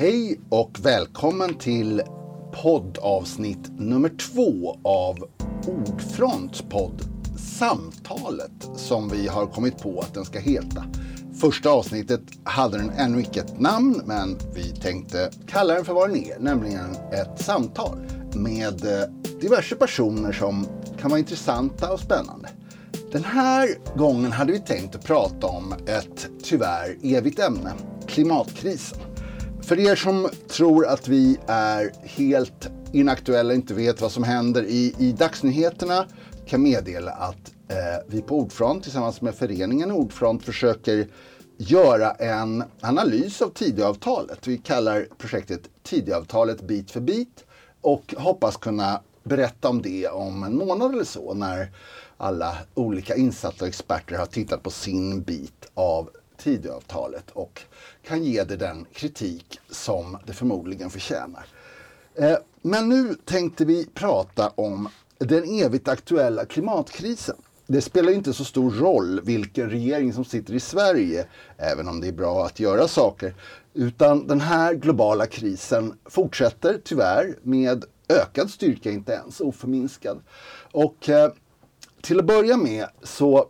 Hej och välkommen till poddavsnitt nummer två av Ordfronts podd Samtalet som vi har kommit på att den ska heta. Första avsnittet hade den ännu icke ett namn men vi tänkte kalla den för vad den är, nämligen ett samtal med eh, diverse personer som kan vara intressanta och spännande. Den här gången hade vi tänkt att prata om ett tyvärr evigt ämne, klimatkrisen. För er som tror att vi är helt inaktuella, inte vet vad som händer i, i dagsnyheterna kan meddela att eh, vi på Ordfront tillsammans med föreningen Ordfront försöker göra en analys av Tidöavtalet. Vi kallar projektet Tidöavtalet bit för bit och hoppas kunna berätta om det om en månad eller så när alla olika insatta experter har tittat på sin bit av Tidöavtalet och kan ge det den kritik som det förmodligen förtjänar. Eh, men nu tänkte vi prata om den evigt aktuella klimatkrisen. Det spelar inte så stor roll vilken regering som sitter i Sverige, även om det är bra att göra saker. Utan den här globala krisen fortsätter tyvärr med ökad styrka, inte ens oförminskad. Och eh, till att börja med så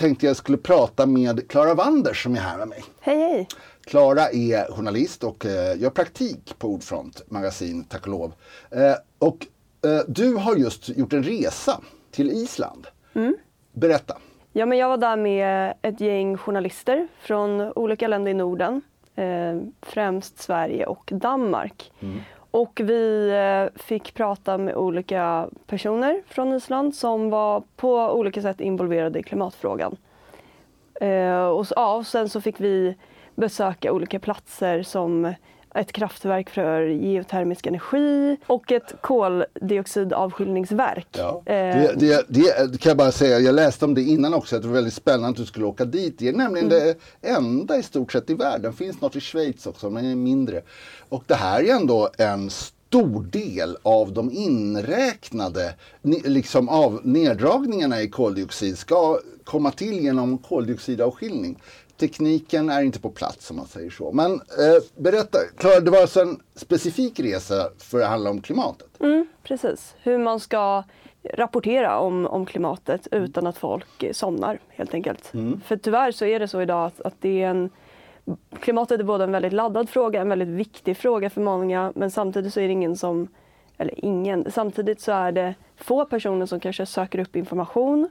tänkte jag skulle prata med Klara Wanders som är här med mig. Hej hej! Klara är journalist och eh, gör praktik på Ordfront magasin, tack och lov. Eh, och eh, du har just gjort en resa till Island. Mm. Berätta. Ja, men jag var där med ett gäng journalister från olika länder i Norden. Eh, främst Sverige och Danmark. Mm. Och vi eh, fick prata med olika personer från Island som var på olika sätt involverade i klimatfrågan. Eh, och, så, ja, och sen så fick vi besöka olika platser som ett kraftverk för geotermisk energi och ett koldioxidavskiljningsverk. Ja. Eh, Det, det, det kan jag bara säga, jag läste om det innan också, att det var väldigt spännande att du skulle åka dit. Det är nämligen Mm. det enda i stort sett i världen. finns något i Schweiz också, men det är mindre. Och det här är ändå en stor del av de inräknade liksom av neddragningarna i koldioxid ska komma till genom koldioxidavskiljning. Tekniken är inte på plats om man säger så. Men eh, berätta, Klara, det var alltså en specifik resa för att handla om klimatet? Mm, precis. Hur man ska rapportera om, om klimatet utan att folk somnar helt enkelt. För tyvärr så är det så idag att, att det är en Klimatet är både en väldigt laddad fråga, en väldigt viktig fråga för många men samtidigt så är det ingen som, eller ingen, samtidigt så är det få personer som kanske söker upp information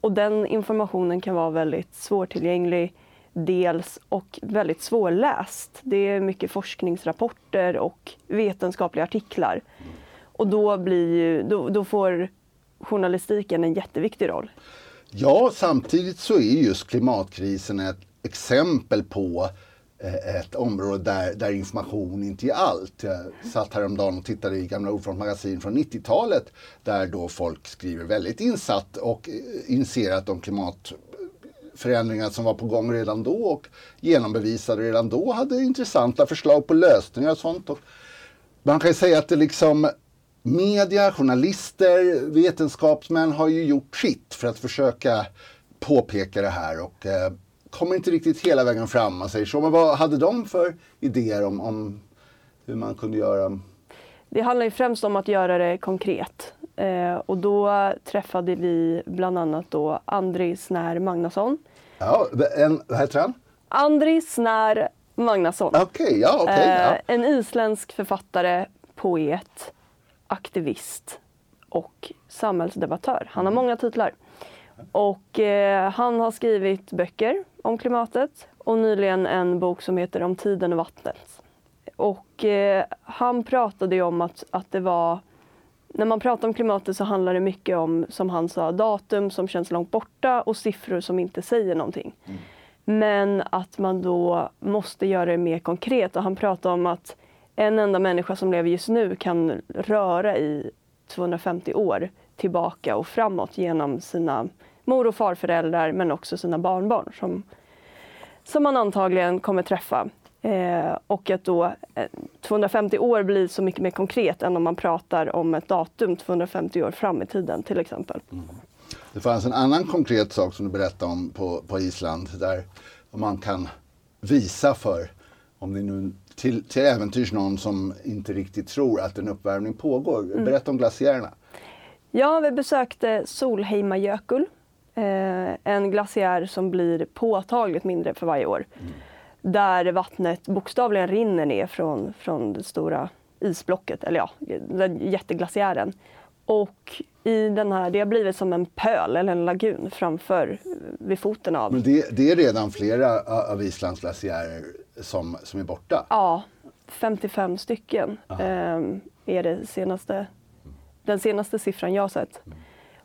och den informationen kan vara väldigt svårtillgänglig dels och väldigt svårläst. Det är mycket forskningsrapporter och vetenskapliga artiklar. Och då, blir ju, då, då får journalistiken en jätteviktig roll. Ja, samtidigt så är just klimatkrisen ett exempel på eh, ett område där, där information inte är allt. Jag satt häromdagen och tittade i gamla Ordfront magasin från 90-talet där då folk skriver väldigt insatt och eh, initierat om Förändringar som var på gång redan då och genombevisade redan då hade intressanta förslag på lösningar och sånt. Och man kan ju säga att det liksom media, journalister, vetenskapsmän har ju gjort sitt för att försöka påpeka det här och eh, kommer inte riktigt hela vägen fram, man säger så. Men vad hade de för idéer om, om hur man kunde göra? Det handlar ju främst om att göra det konkret. Eh, och då träffade vi bland annat då Andri Snär Magnusson. Ja, en, vad heter han? Andri Snär Magnusson. Okej, ja, ja. Eh, en isländsk författare, poet, aktivist och samhällsdebattör. Han har många titlar. Och eh, han har skrivit böcker om klimatet och nyligen en bok som heter Om tiden och vattnet. Och eh, han pratade om att, att det var när man pratar om klimatet så handlar det mycket om, som han sa, datum som känns långt borta och siffror som inte säger någonting. Men att man då måste göra det mer konkret. Och han pratar om att en enda människa som lever just nu kan röra i 250 år tillbaka och framåt genom sina mor och farföräldrar men också sina barnbarn som, som man antagligen kommer träffa. Eh, och att då eh, 250 år blir så mycket mer konkret än om man pratar om ett datum 250 år fram i tiden till exempel. Det fanns en annan konkret sak som du berättade om på, på Island där man kan visa för om det nu till, till äventyrs någon som inte riktigt tror att en uppvärmning pågår. Berätta om glaciärerna. Ja, vi besökte Solheimajökull, eh, en glaciär som blir påtagligt mindre för varje år. Där vattnet bokstavligen rinner ner från, från det stora isblocket, eller ja, den jätteglaciären. Och i den här, det har blivit som en pöl eller en lagun framför, vid foten av. Men det, det är redan flera av Islands glaciärer som, som är borta. Ja, 55 stycken eh, är det senaste, den senaste siffran jag har sett.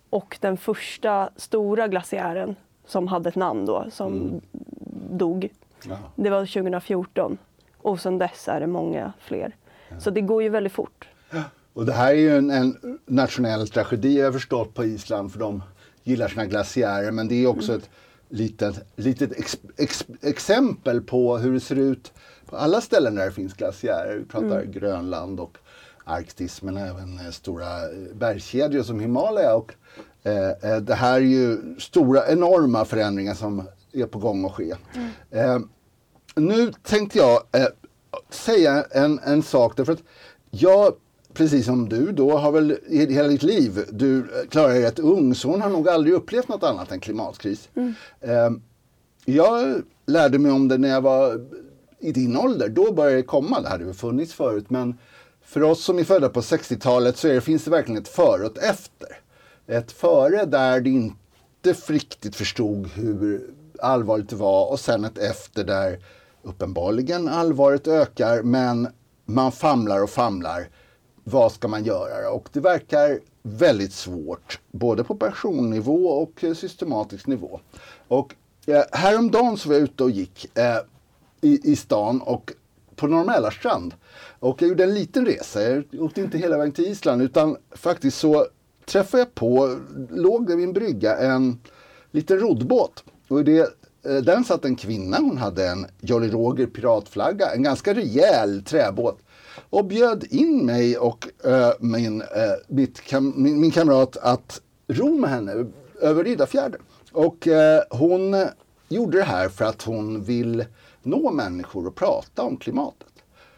Och den första stora glaciären som hade ett namn då, som dog, Ja. det var 2014. Och sedan dess är det många fler. Så det går ju väldigt fort. Och det här är ju en, en nationell tragedi jag har förstått på Island för de gillar sina glaciärer men det är också ett litet, litet ex, ex, exempel på hur det ser ut på alla ställen där det finns glaciärer. Vi pratar Grönland och Arktis men även eh, stora eh, bergskedjor som Himalaya. Och, eh, eh, det här är ju stora, enorma förändringar som är på gång att ske. Eh, nu tänkte jag eh, säga en, en sak därför att jag, precis som du då, har väl i hela ditt liv, du eh, Klara är rätt ung så hon har nog aldrig upplevt något annat än klimatkris. Eh, jag lärde mig om det när jag var i din ålder, då började det komma, det hade väl funnits förut men för oss som är födda på 60-talet så är det, finns det verkligen ett före och ett efter. Ett före där det inte riktigt förstod hur allvarligt det var och sen ett efter där uppenbarligen allvaret ökar men man famlar och famlar. Vad ska man göra? Och det verkar väldigt svårt både på personnivå och systematisk nivå. Och eh, häromdagen så var jag ute och gick eh, i, i stan och på Norr Och jag gjorde en liten resa. Jag åkte inte hela vägen till Island utan faktiskt så träffade jag på, låg vid en brygga, en liten roddbåt. Och i det, eh, den satt en kvinna, hon hade en Jolly Roger piratflagga, en ganska rejäl träbåt. Och bjöd in mig och eh, min, eh, mitt kam, min, min kamrat att ro med henne över Riddarfjärden. Och eh, hon gjorde det här för att hon vill nå människor och prata om klimatet.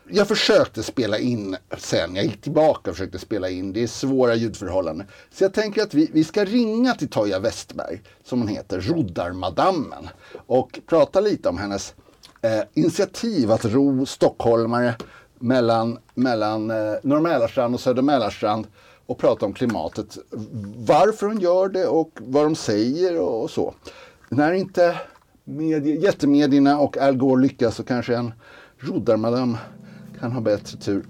Jag försökte spela in sen, jag gick tillbaka och försökte spela in. Det är svåra ljudförhållanden. Så jag tänker att vi, vi ska ringa till Toja Westberg, som hon heter, Roddarmadammen. Och prata lite om hennes eh, initiativ att ro stockholmare mellan, mellan eh, Norr Mälarstrand och Söder Mälarstrand och prata om klimatet. Varför hon gör det och vad de säger och, och så. När inte medie, jättemedierna och Al Gore lyckas så kanske en roddarmadam kan ha bättre tur.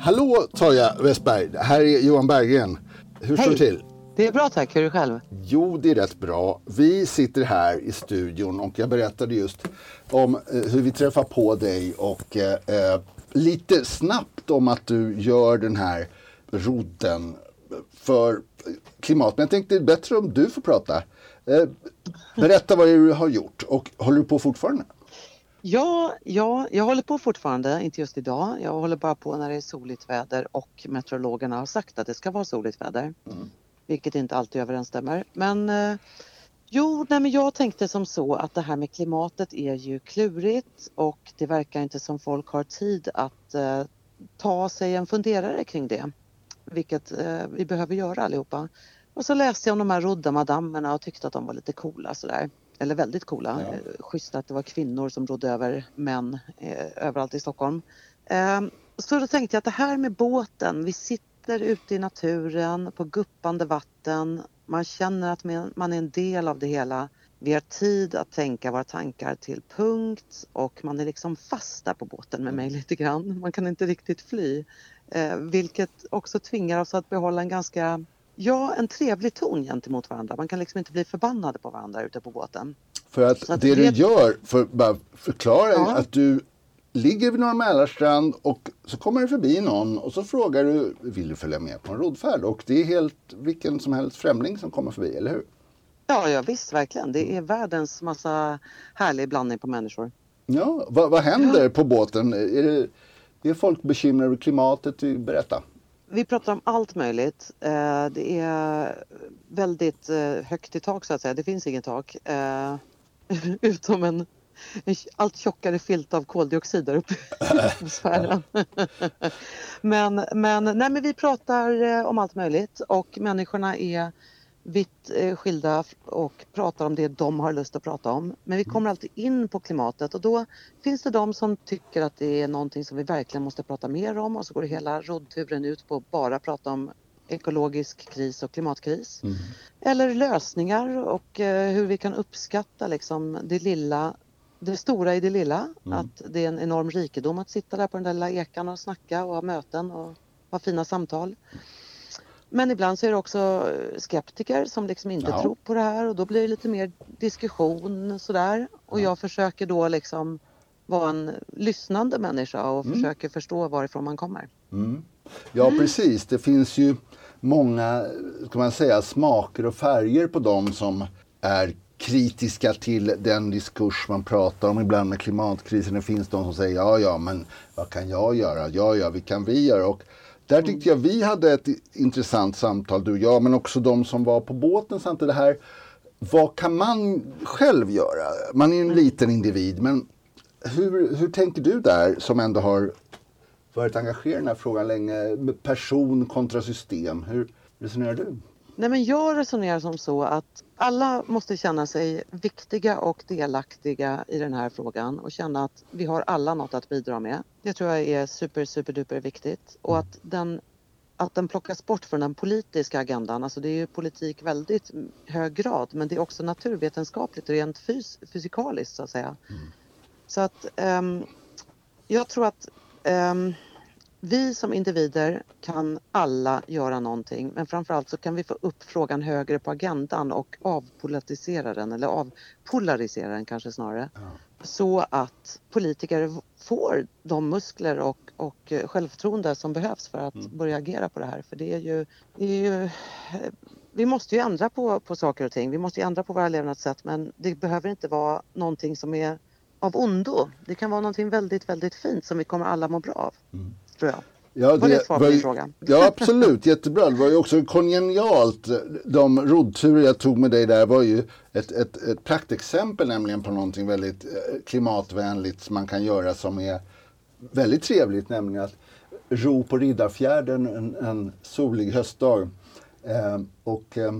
Hallå Toja Westberg, här är Johan Berggren. Hur står det till? Det är bra tack, hur är det själv? Jo, det är rätt bra. Vi sitter här i studion och jag berättade just om eh, hur vi träffar på dig och eh, eh, lite snabbt om att du gör den här rodden för klimat. Men jag tänkte det är bättre om du får prata. Eh, berätta vad du har gjort och håller du på fortfarande? Ja, ja, jag håller på fortfarande, inte just idag. Jag håller bara på när det är soligt väder och meteorologerna har sagt att det ska vara soligt väder. Vilket inte alltid överensstämmer. Men eh, jo, nej, men jag tänkte som så att det här med klimatet är ju klurigt och det verkar inte som folk har tid att eh, ta sig en funderare kring det. Vilket eh, vi behöver göra allihopa. Och så läste jag om de här roddamadammerna och tyckte att de var lite coola sådär. Eller väldigt coola. Ja. Ja. Schysst att det var kvinnor som rodde över män eh, överallt i Stockholm. Eh, så då tänkte jag att det här med båten, vi sitter ute i naturen på guppande vatten. Man känner att man man är en del av det hela. Vi har tid att tänka våra tankar till punkt och man är liksom fast där på båten med mig lite grann. Man kan inte riktigt fly. Eh, vilket också tvingar oss att behålla en ganska, ja en trevlig ton gentemot varandra. Man kan liksom inte bli förbannade på varandra ute på båten. För att att det du det- gör, för bara förklara, Ja. att du ligger vid Norra Mälarstrand och så kommer det förbi någon och så frågar du, vill du följa med på en roddfärd? Och det är helt vilken som helst främling som kommer förbi, eller hur? Ja, ja visst verkligen. Det är världens massa härlig blandning på människor. Ja, vad, vad händer på båten? Är, det, är folk bekymrade över klimatet? Berätta. Vi pratar om allt möjligt. Eh, Det är väldigt eh, högt i tak så att säga. Det finns inget tak. Eh, utom en, en allt tjockare filt av koldioxid där uppe i atmosfären. men, men, nej, men vi pratar om allt möjligt och människorna är vitt eh, skilda och pratar om det de har lust att prata om. Men vi kommer alltid in på klimatet och då finns det de som tycker att det är någonting som vi verkligen måste prata mer om och så går hela roddturen ut på att bara prata om ekologisk kris och klimatkris. Mm. Eller lösningar och eh, hur vi kan uppskatta liksom det lilla det stora i det lilla, mm. att det är en enorm rikedom att sitta där på den där lilla ekan och snacka och ha möten och ha fina samtal. Men ibland så är det också skeptiker som liksom inte ja. tror på det här och då blir det lite mer diskussion sådär. Och jag försöker då liksom vara en lyssnande människa och mm. försöker förstå varifrån man kommer. Mm. Ja precis, det finns ju många kan man säga, smaker och färger på dem som är kritiska till den diskurs man pratar om ibland med klimatkrisen. Det finns de som säger ja, ja, men vad kan jag göra? Ja, ja, vad kan vi göra? Och där tyckte jag vi hade ett intressant samtal, du och jag, men också de som var på båten samtidigt. Det här, vad kan man själv göra? Man är ju en liten individ, men hur, hur tänker du där som ändå har varit engagerad i den här frågan länge? Person kontra system. Hur resonerar du? Nej, men jag resonerar som så att alla måste känna sig viktiga och delaktiga i den här frågan och känna att vi har alla något att bidra med. Det tror jag är super, super viktigt och att den, att den plockas bort från den politiska agendan. Alltså det är ju politik väldigt hög grad men det är också naturvetenskapligt och rent fys fysikaliskt så att säga. Mm. Så att um, jag tror att um, vi som individer kan alla göra någonting men framförallt så kan vi få upp frågan högre på agendan och avpolitisera den eller avpolarisera den kanske snarare. Ja. Så att politiker får de muskler och, och självförtroende som behövs för att mm. börja agera på det här. För det är ju, det är ju vi måste ju ändra på, på saker och ting. Vi måste ju ändra på våra levnadssätt men det behöver inte vara någonting som är av ondo. Det kan vara någonting väldigt, väldigt fint som vi kommer alla må bra av. Mm tror jag. Ja, det, var det svar på din fråga? Ja, absolut. Jättebra. Det var ju också kongenialt. De roddturer jag tog med dig där var ju ett, ett, ett praktexempel nämligen på någonting väldigt eh, klimatvänligt som man kan göra som är väldigt trevligt, nämligen att ro på Riddarfjärden en, en solig höstdag. Eh, och, eh,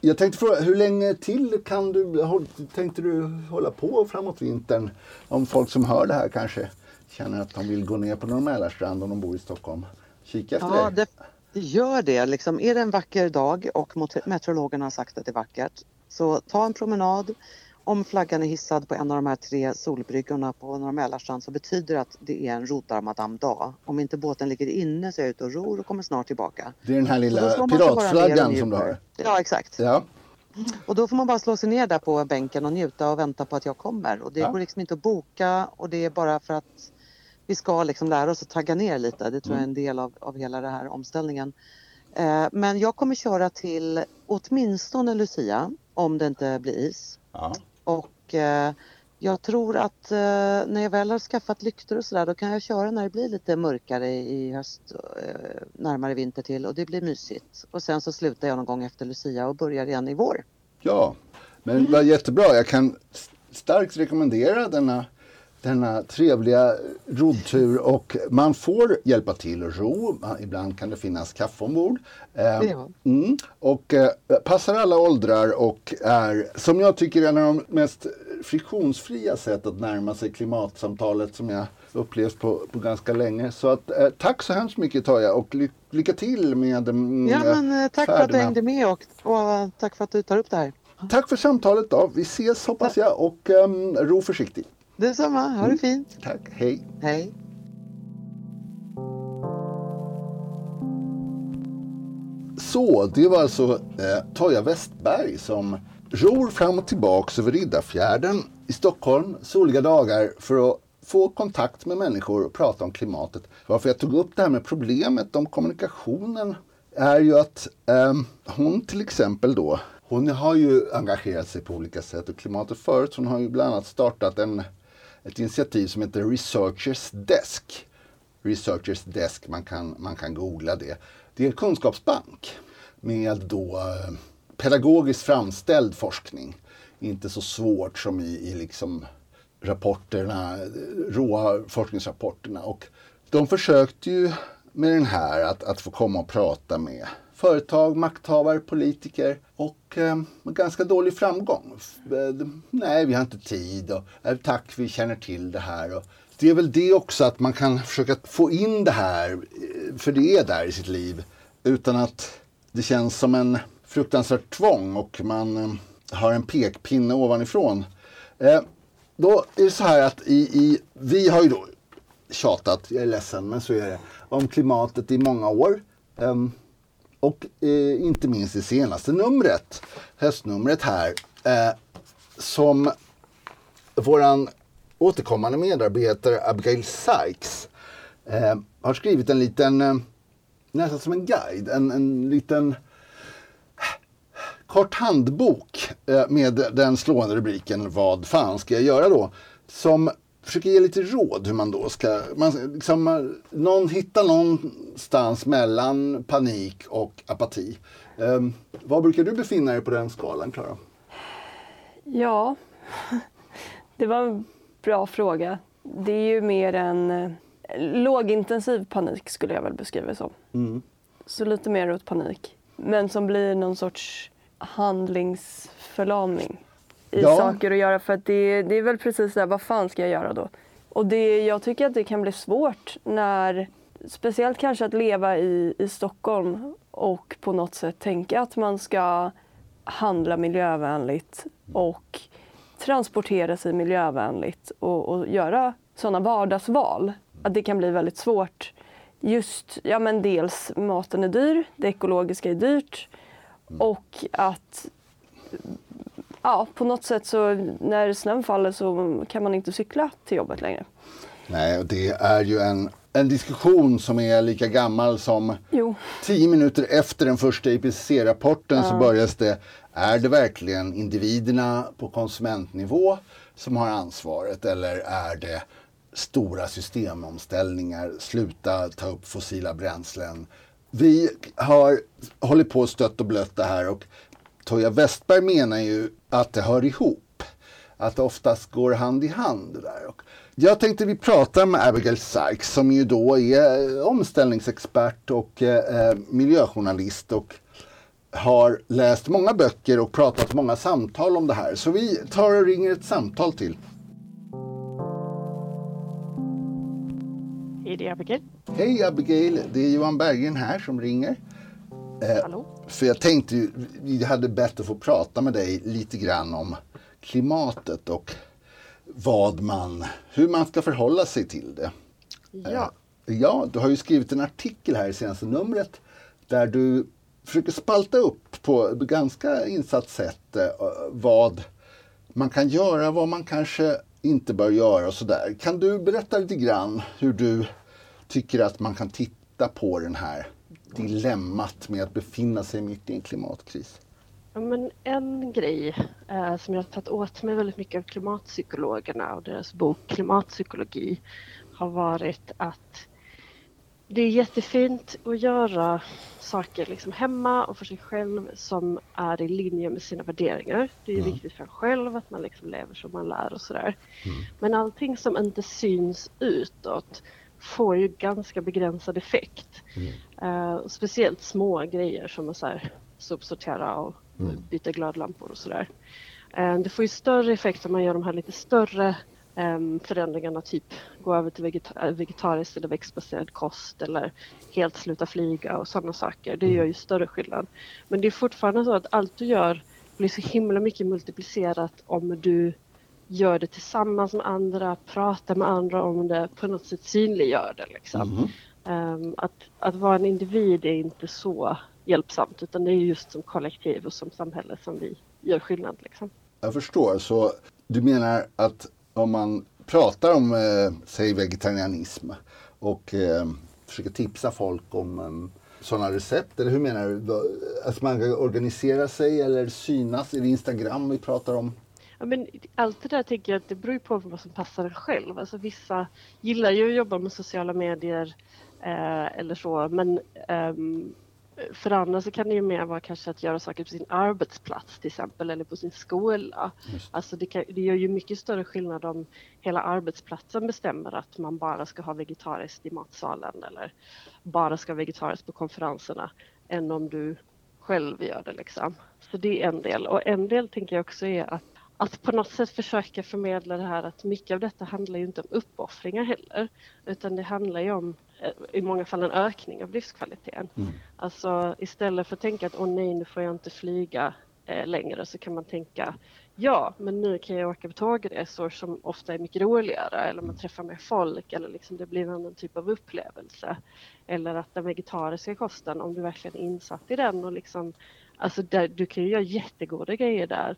jag tänkte fråga, hur länge till kan du, tänkte du hålla på framåt vintern? Om folk som hör det här kanske känner att de vill gå ner på Norr Mälarstrand om de bor i Stockholm. Kika efter ja, det. det gör det. Liksom, är det en vacker dag och meteorologerna har sagt att det är vackert så ta en promenad. Om flaggan är hissad på en av de här tre solbryggorna på Norra Mälarstrand så betyder det att det är en rotarmadam-dag. Om inte båten ligger inne så är jag ute och ror och kommer snart tillbaka. Det är den här lilla piratflaggan som du har? Ja, exakt. Ja. Och då får man bara slå sig ner där på bänken och njuta och vänta på att jag kommer. Och det ja. går liksom inte att boka och det är bara för att vi ska liksom lära oss att tagga ner lite. Det tror jag är en mm. del av, av hela den här omställningen. Eh, men jag kommer köra till åtminstone Lucia om det inte blir is. Ja. Och eh, jag tror att eh, när jag väl har skaffat lyktor och sådär då kan jag köra när det blir lite mörkare i höst, eh, närmare vinter till och det blir mysigt. Och sen så slutar jag någon gång efter Lucia och börjar igen i vår. Ja, men vad jättebra. Jag kan starkt rekommendera denna denna trevliga roddtur och man får hjälpa till att ro. Ibland kan det finnas kaffe ombord. Eh, mm, och eh, passar alla åldrar och är, som jag tycker, en av de mest friktionsfria sätt att närma sig klimatsamtalet som jag upplevt på, på ganska länge. Så att, eh, tack så hemskt mycket Toja och ly lycka till med mm, Ja, men, eh, Tack färderna. för att du hängde med och, och tack för att du tar upp det här. Tack för samtalet då. Vi ses hoppas jag och um, ro försiktigt. Detsamma, ha det mm. fint. Tack, hej. Hej. Så, det var alltså eh, Toja Westberg som ror fram och tillbaks över Riddarfjärden i Stockholm soliga dagar för att få kontakt med människor och prata om klimatet. Varför jag tog upp det här med problemet om kommunikationen är ju att eh, hon till exempel då, hon har ju engagerat sig på olika sätt och klimatet förut. Hon har ju bland annat startat en ett initiativ som heter Researchers Desk. Researchers Desk, man kan, man kan googla det. Det är en kunskapsbank med då eh, pedagogiskt framställd forskning inte så svårt som i, i liksom rapporterna, råa forskningsrapporterna. Och de försökte ju med den här att, att få komma och prata med företag, makthavare, politiker och eh, med ganska dålig framgång. Eh, nej, vi har inte tid och eh, tack, vi känner till det här. Och det är väl det också att man kan försöka få in det här, eh, för det är där i sitt liv, utan att det känns som en fruktansvärt tvång och man eh, har en pekpinne ovanifrån. Eh, då är det så här att i, i, vi har ju då tjatat, jag är ledsen men så är det, om klimatet i många år. Um, och eh, inte minst det senaste numret, höstnumret här, eh, som våran återkommande medarbetare Abigail Sykes eh, har skrivit en liten, eh, nästan som en guide, en, en liten kort handbok eh, med den slående rubriken Vad fan ska jag göra då? Som försöker ge lite råd hur man då ska, man, liksom, någon, hitta någonstans mellan panik och apati. Um, var brukar du befinna dig på den skalan, Klara? Ja, det var en bra fråga. Det är ju mer en eh, lågintensiv panik skulle jag väl beskriva det som. Mm. Så lite mer åt panik. Men som blir någon sorts handlingsförlamning i ja. saker att göra. För att det, det är väl precis det vad fan ska jag göra då? Och det, jag tycker att det kan bli svårt när, speciellt kanske att leva i, i Stockholm och på något sätt tänka att man ska handla miljövänligt och transportera sig miljövänligt och, och göra sådana vardagsval. Att det kan bli väldigt svårt. Just, ja men dels maten är dyr, det ekologiska är dyrt och att ja, på något sätt så när snön faller så kan man inte cykla till jobbet längre. Nej, och det är ju en, en diskussion som är lika gammal som jo. tio minuter efter den första IPCC-rapporten ja. så börjas det, är det verkligen individerna på konsumentnivå som har ansvaret eller är det stora systemomställningar, sluta ta upp fossila bränslen. Vi har hållit på stött och blött det här och Toja Westberg menar ju att det hör ihop. Att det oftast går hand i hand. Där. Och jag tänkte vi pratar med Abigail Sykes som ju då är omställningsexpert och eh, miljöjournalist och har läst många böcker och pratat många samtal om det här. Så vi tar och ringer ett samtal till. Hej, det är Abigail. Hej Abigail, det är Johan Berggren här som ringer. Eh, Hallå? För jag tänkte ju, vi hade bett att få prata med dig lite grann om klimatet och vad man, hur man ska förhålla sig till det. Ja. Eh, ja, du har ju skrivit en artikel här i senaste numret där du försöker spalta upp på ganska insatt sätt eh, vad man kan göra, vad man kanske inte bör göra och sådär. Kan du berätta lite grann hur du tycker att man kan titta på den här dilemmat med att befinna sig mitt i en klimatkris? Ja, men en grej eh, som jag har tagit åt mig väldigt mycket av klimatpsykologerna och deras bok Klimatpsykologi har varit att det är jättefint att göra saker liksom hemma och för sig själv som är i linje med sina värderingar. Det är mm. viktigt för en själv att man liksom lever som man lär och sådär. Mm. Men allting som inte syns utåt får ju ganska begränsad effekt. Mm. Uh, speciellt små grejer som att så här, sopsortera och mm. byta glödlampor och sådär. Uh, det får ju större effekt om man gör de här lite större um, förändringarna, typ gå över till vegeta vegetarisk eller växtbaserad kost eller helt sluta flyga och sådana saker. Det mm. gör ju större skillnad. Men det är fortfarande så att allt du gör blir så himla mycket multiplicerat om du gör det tillsammans med andra, pratar med andra om det, på något sätt synliggör det. Liksom. Mm. Um, att, att vara en individ är inte så hjälpsamt utan det är just som kollektiv och som samhälle som vi gör skillnad. Liksom. Jag förstår, så du menar att om man pratar om, eh, säg vegetarianism och eh, försöker tipsa folk om eh, sådana recept? Eller hur menar du? Att man kan organisera sig eller synas? Är det Instagram vi pratar om? Ja, men allt det där tänker jag att det beror på vad som passar en själv. Alltså vissa gillar ju att jobba med sociala medier eh, eller så men eh, För andra så kan det ju mer vara kanske att göra saker på sin arbetsplats till exempel eller på sin skola. Alltså det, kan, det gör ju mycket större skillnad om hela arbetsplatsen bestämmer att man bara ska ha vegetariskt i matsalen eller bara ska ha vegetariskt på konferenserna än om du själv gör det liksom. Så det är en del och en del tänker jag också är att att på något sätt försöka förmedla det här att mycket av detta handlar ju inte om uppoffringar heller utan det handlar ju om eh, i många fall en ökning av livskvaliteten. Mm. Alltså istället för att tänka att åh nej nu får jag inte flyga eh, längre så kan man tänka ja men nu kan jag åka på tågresor som ofta är mycket roligare eller man träffar mer folk eller liksom det blir en annan typ av upplevelse. Eller att den vegetariska kosten om du verkligen är insatt i den och liksom alltså där, du kan ju göra jättegoda grejer där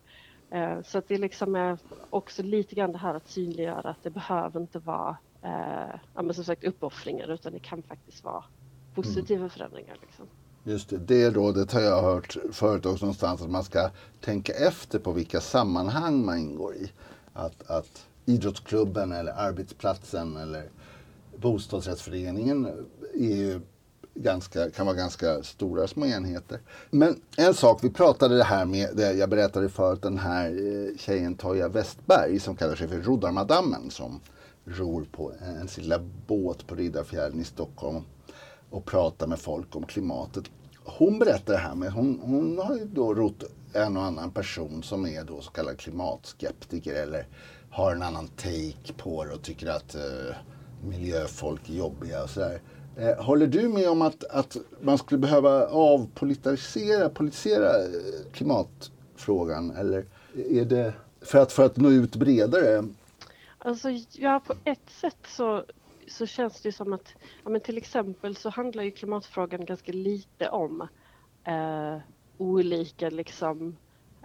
så att det liksom är också lite grann det här att synliggöra att det behöver inte vara eh, som sagt uppoffringar utan det kan faktiskt vara positiva mm. förändringar. Liksom. Just det, det rådet har jag hört förut också någonstans att man ska tänka efter på vilka sammanhang man ingår i. Att, att idrottsklubben eller arbetsplatsen eller bostadsrättsföreningen är ju ganska, kan vara ganska stora små enheter. Men en sak, vi pratade det här med, det jag berättade förut, den här eh, tjejen Toja Westberg som kallar sig för Roddarmadammen som ror på en sin lilla båt på Riddarfjärden i Stockholm och pratar med folk om klimatet. Hon berättar det här med, hon, hon har ju då rott en och annan person som är då så kallad klimatskeptiker eller har en annan take på det och tycker att eh, miljöfolk är jobbiga och sådär. Eh, håller du med om att, att man skulle behöva avpolitisera politisera eh, klimatfrågan? Eller är det för att, för att nå ut bredare? Alltså, ja, på ett sätt så, så känns det som att ja, men till exempel så handlar ju klimatfrågan ganska lite om eh, olika liksom,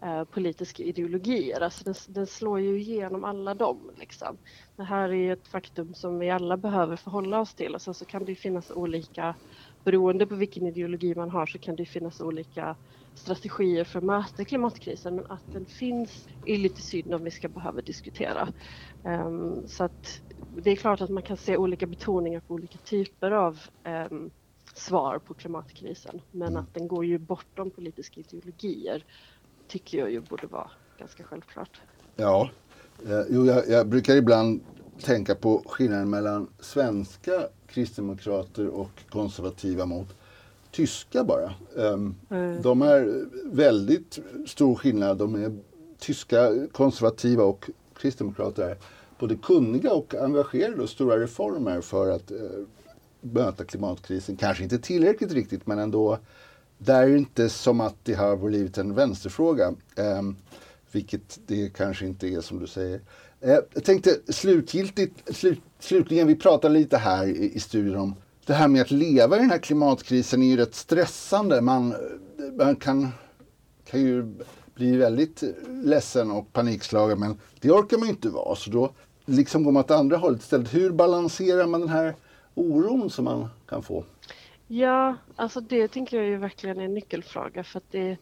Eh, politiska ideologier. Alltså den, den, slår ju igenom alla dem. Liksom. Det här är ett faktum som vi alla behöver förhålla oss till och sen så kan det finnas olika, beroende på vilken ideologi man har så kan det finnas olika strategier för att möta klimatkrisen men att den finns är lite synd om vi ska behöva diskutera. Um, så att det är klart att man kan se olika betoningar på olika typer av um, svar på klimatkrisen men mm. att den går ju bortom politiska ideologier tycker jag ju borde vara ganska självklart. Ja, eh, jo, jag, jag, brukar ibland tänka på skillnaden mellan svenska kristdemokrater och konservativa mot tyska bara. Um, mm. De är väldigt stor skillnad. De är tyska konservativa och kristdemokrater är både kunniga och engagerade och stora reformer för att uh, möta klimatkrisen. Kanske inte tillräckligt riktigt men ändå det är ju inte som att det har blivit en vänsterfråga. Eh, vilket det kanske inte är som du säger. Eh, jag tänkte slutgiltigt, slut, slutligen, vi pratade lite här i, i studion om det här med att leva i den här klimatkrisen är ju rätt stressande. Man, man kan, kan ju bli väldigt ledsen och panikslagen men det orkar man ju inte vara. Så då liksom går man åt andra hållet istället. Hur balanserar man den här oron som man kan få? Ja, alltså det tänker jag ju verkligen är en nyckelfråga för att det,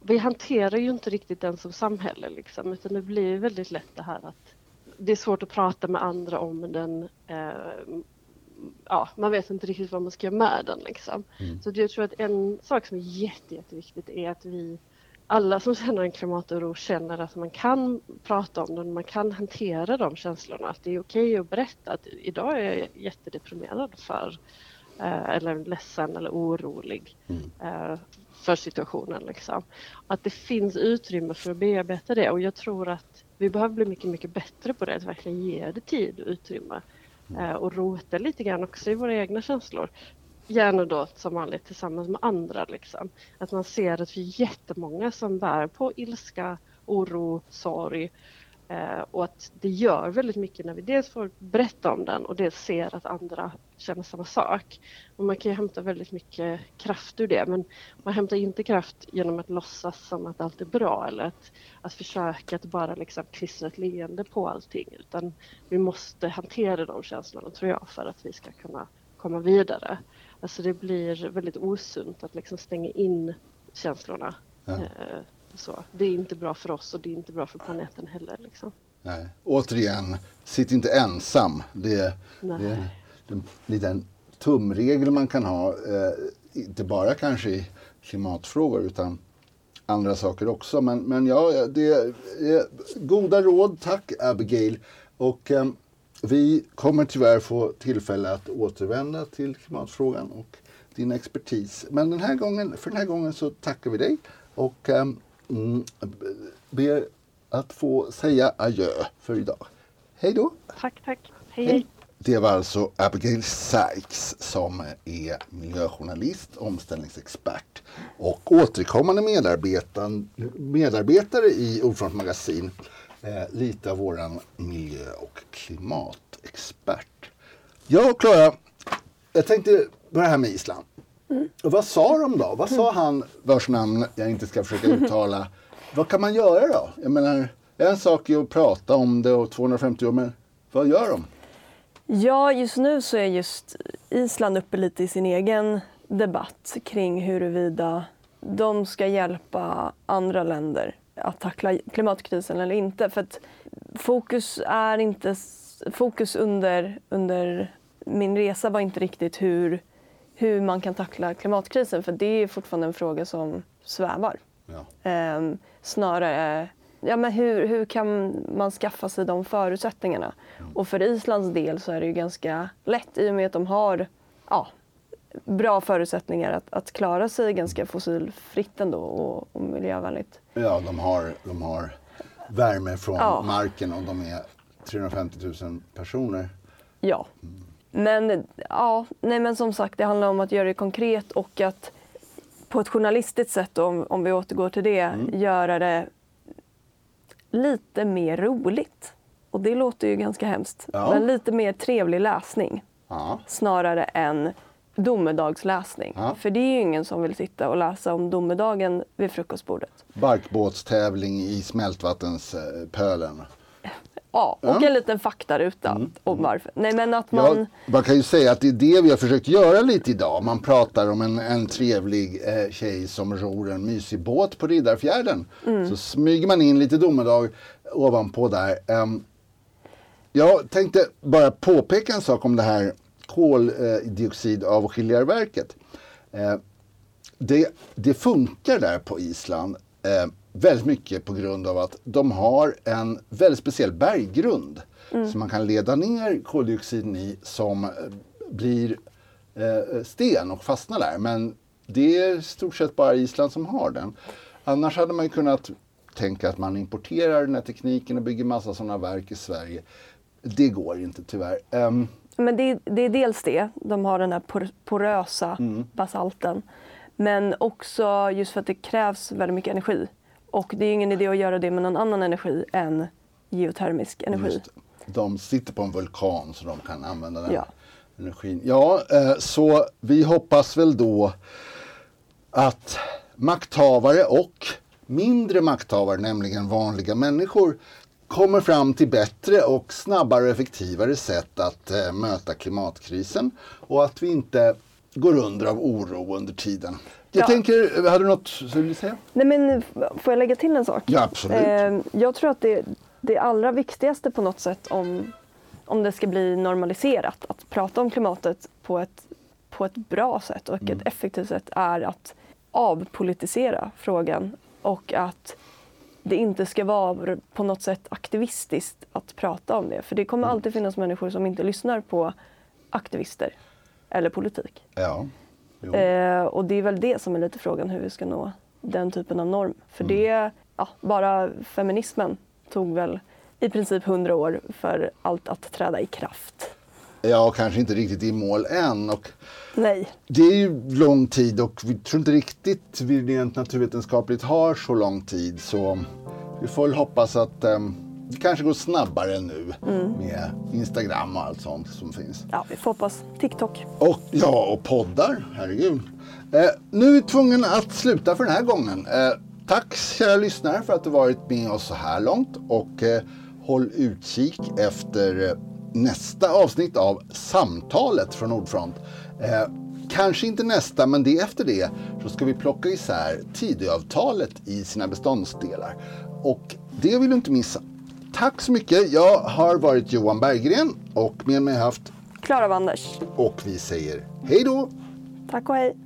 vi hanterar ju inte riktigt den som samhälle liksom utan det blir väldigt lätt det här att det är svårt att prata med andra om den. Eh, ja, man vet inte riktigt vad man ska göra med den liksom. Mm. Så jag tror att en sak som är jätte, jätteviktigt är att vi alla som känner en klimatoro känner att man kan prata om den, man kan hantera de känslorna. Att det är okej att berätta att idag är jag jättedeprimerad för eller ledsen eller orolig mm. Eh, för situationen. Liksom. Att det finns utrymme för att bearbeta det och jag tror att vi behöver bli mycket, mycket bättre på det, att verkligen ge det tid och utrymme mm. Eh, och rota lite grann också i våra egna känslor. Gärna då som vanligt tillsammans med andra. Liksom. Att man ser att vi är jättemånga som bär på ilska, oro, sorg Eh, och att det gör väldigt mycket när vi dels får berätta om den och dels ser att andra känner samma sak. Och man kan ju hämta väldigt mycket kraft ur det men man hämtar inte kraft genom att låtsas som att allt är bra eller att, att försöka att bara liksom klistra ett leende på allting utan vi måste hantera de känslorna tror jag för att vi ska kunna komma vidare. Alltså det blir väldigt osunt att liksom stänga in känslorna. Ja. Så. Det är inte bra för oss och det är inte bra för planeten heller. Liksom. Nej. Återigen, sitt inte ensam. Det, det är en liten tumregel man kan ha. Eh, inte bara kanske i klimatfrågor utan andra saker också. Men, men ja, det är goda råd. Tack Abigail. Och eh, vi kommer tyvärr få tillfälle att återvända till klimatfrågan och din expertis. Men den här gången, för den här gången så tackar vi dig och eh, mm, ber att få säga adjö för idag. Hej då! Tack, tack. Hej, hej. Det var alltså Abigail Sykes som är miljöjournalist, omställningsexpert och återkommande medarbetare i Ordfront magasin. Eh, lite av våran miljö och klimatexpert. Och Klara, jag tänkte börja här med Island. Mm. Och vad sa de då? Vad sa han vars namn jag inte ska försöka uttala? vad kan man göra då? Jag menar, en sak är att prata om det och 250 år, men vad gör de? Ja, just nu så är just Island uppe lite i sin egen debatt kring huruvida de ska hjälpa andra länder att tackla klimatkrisen eller inte. För fokus är inte... Fokus under, under min resa var inte riktigt hur, hur man kan tackla klimatkrisen för det är fortfarande en fråga som svävar. Ja. Eh, snarare ja, men hur, hur kan man skaffa sig de förutsättningarna? Mm. Och för Islands del så är det ju ganska lätt i och med att de har ja, bra förutsättningar att, att klara sig ganska fossilfritt ändå och, och miljövänligt. Ja, de har, de har värme från ja. marken och de är 350 000 personer. Ja. Mm. Men, ja, nej, men som sagt, det handlar om att göra det konkret och att på ett journalistiskt sätt, om, om vi återgår till det, mm. göra det lite mer roligt. Och det låter ju ganska hemskt. Ja. Men lite mer trevlig läsning. Ja. Snarare än domedagsläsning. Ja. För det är ju ingen som vill sitta och läsa om domedagen vid frukostbordet. Barkbåtstävling i smältvattenspölen. Ja, och ja. en liten faktaruta mm. om varför. Nej, men att man... Ja, man kan ju säga att det är det vi har försökt göra lite idag. Man pratar om en, en trevlig eh, tjej som ror en mysig båt på Riddarfjärden. Mm. Så smyger man in lite domedag ovanpå där. Um, jag tänkte bara påpeka en sak om det här koldioxidavskiljarverket. Eh, det, det funkar där på Island. Eh, väldigt mycket på grund av att de har en väldigt speciell berggrund mm. som man kan leda ner koldioxiden i som eh, blir eh, sten och fastnar där. Men det är i stort sett bara Island som har den. Annars hade man kunnat tänka att man importerar den här tekniken och bygger massa sådana verk i Sverige. Det går inte tyvärr. Um, men det, det, är dels det, de har den här porösa mm. basalten. Men också just för att det krävs väldigt mycket energi. Och det är ingen idé att göra det med någon annan energi än geotermisk energi. De sitter på en vulkan så de kan använda den ja. energin. Ja, eh, så vi hoppas väl då att makthavare och mindre makthavare, nämligen vanliga människor, kommer fram till bättre och snabbare och effektivare sätt att eh, möta klimatkrisen och att vi inte går under av oro under tiden. Jag ja. tänker, hade du något du vill säga? Nej, men, får jag lägga till en sak? Ja, absolut. Eh, jag tror att det, det allra viktigaste på något sätt om, om det ska bli normaliserat att prata om klimatet på ett, på ett bra sätt och mm. ett effektivt sätt är att avpolitisera frågan och att det inte ska vara på något sätt aktivistiskt att prata om det. För det kommer mm. alltid finnas människor som inte lyssnar på aktivister eller politik. Ja. Eh, och det är väl det som är lite frågan hur vi ska nå den typen av norm. För mm. det, ja, bara feminismen tog väl i princip hundra år för allt att träda i kraft. Ja, kanske inte riktigt i mål än. Och Nej. Det är ju lång tid och vi tror inte riktigt vi rent naturvetenskapligt har så lång tid. Så vi får väl hoppas att um, det kanske går snabbare nu mm. med Instagram och allt sånt som finns. Ja, vi får hoppas. TikTok. Och, ja, och poddar. Herregud. Eh, nu är vi tvungna att sluta för den här gången. Eh, tack kära lyssnare för att du varit med oss så här långt och eh, håll utkik efter eh, nästa avsnitt av Samtalet från Nordfront. Eh, kanske inte nästa, men det efter det så ska vi plocka isär Tidöavtalet i sina beståndsdelar. Och det vill du inte missa. Tack så mycket. Jag har varit Johan Berggren och med mig haft Klara Wanders. Och vi säger hej då! Tack och hej!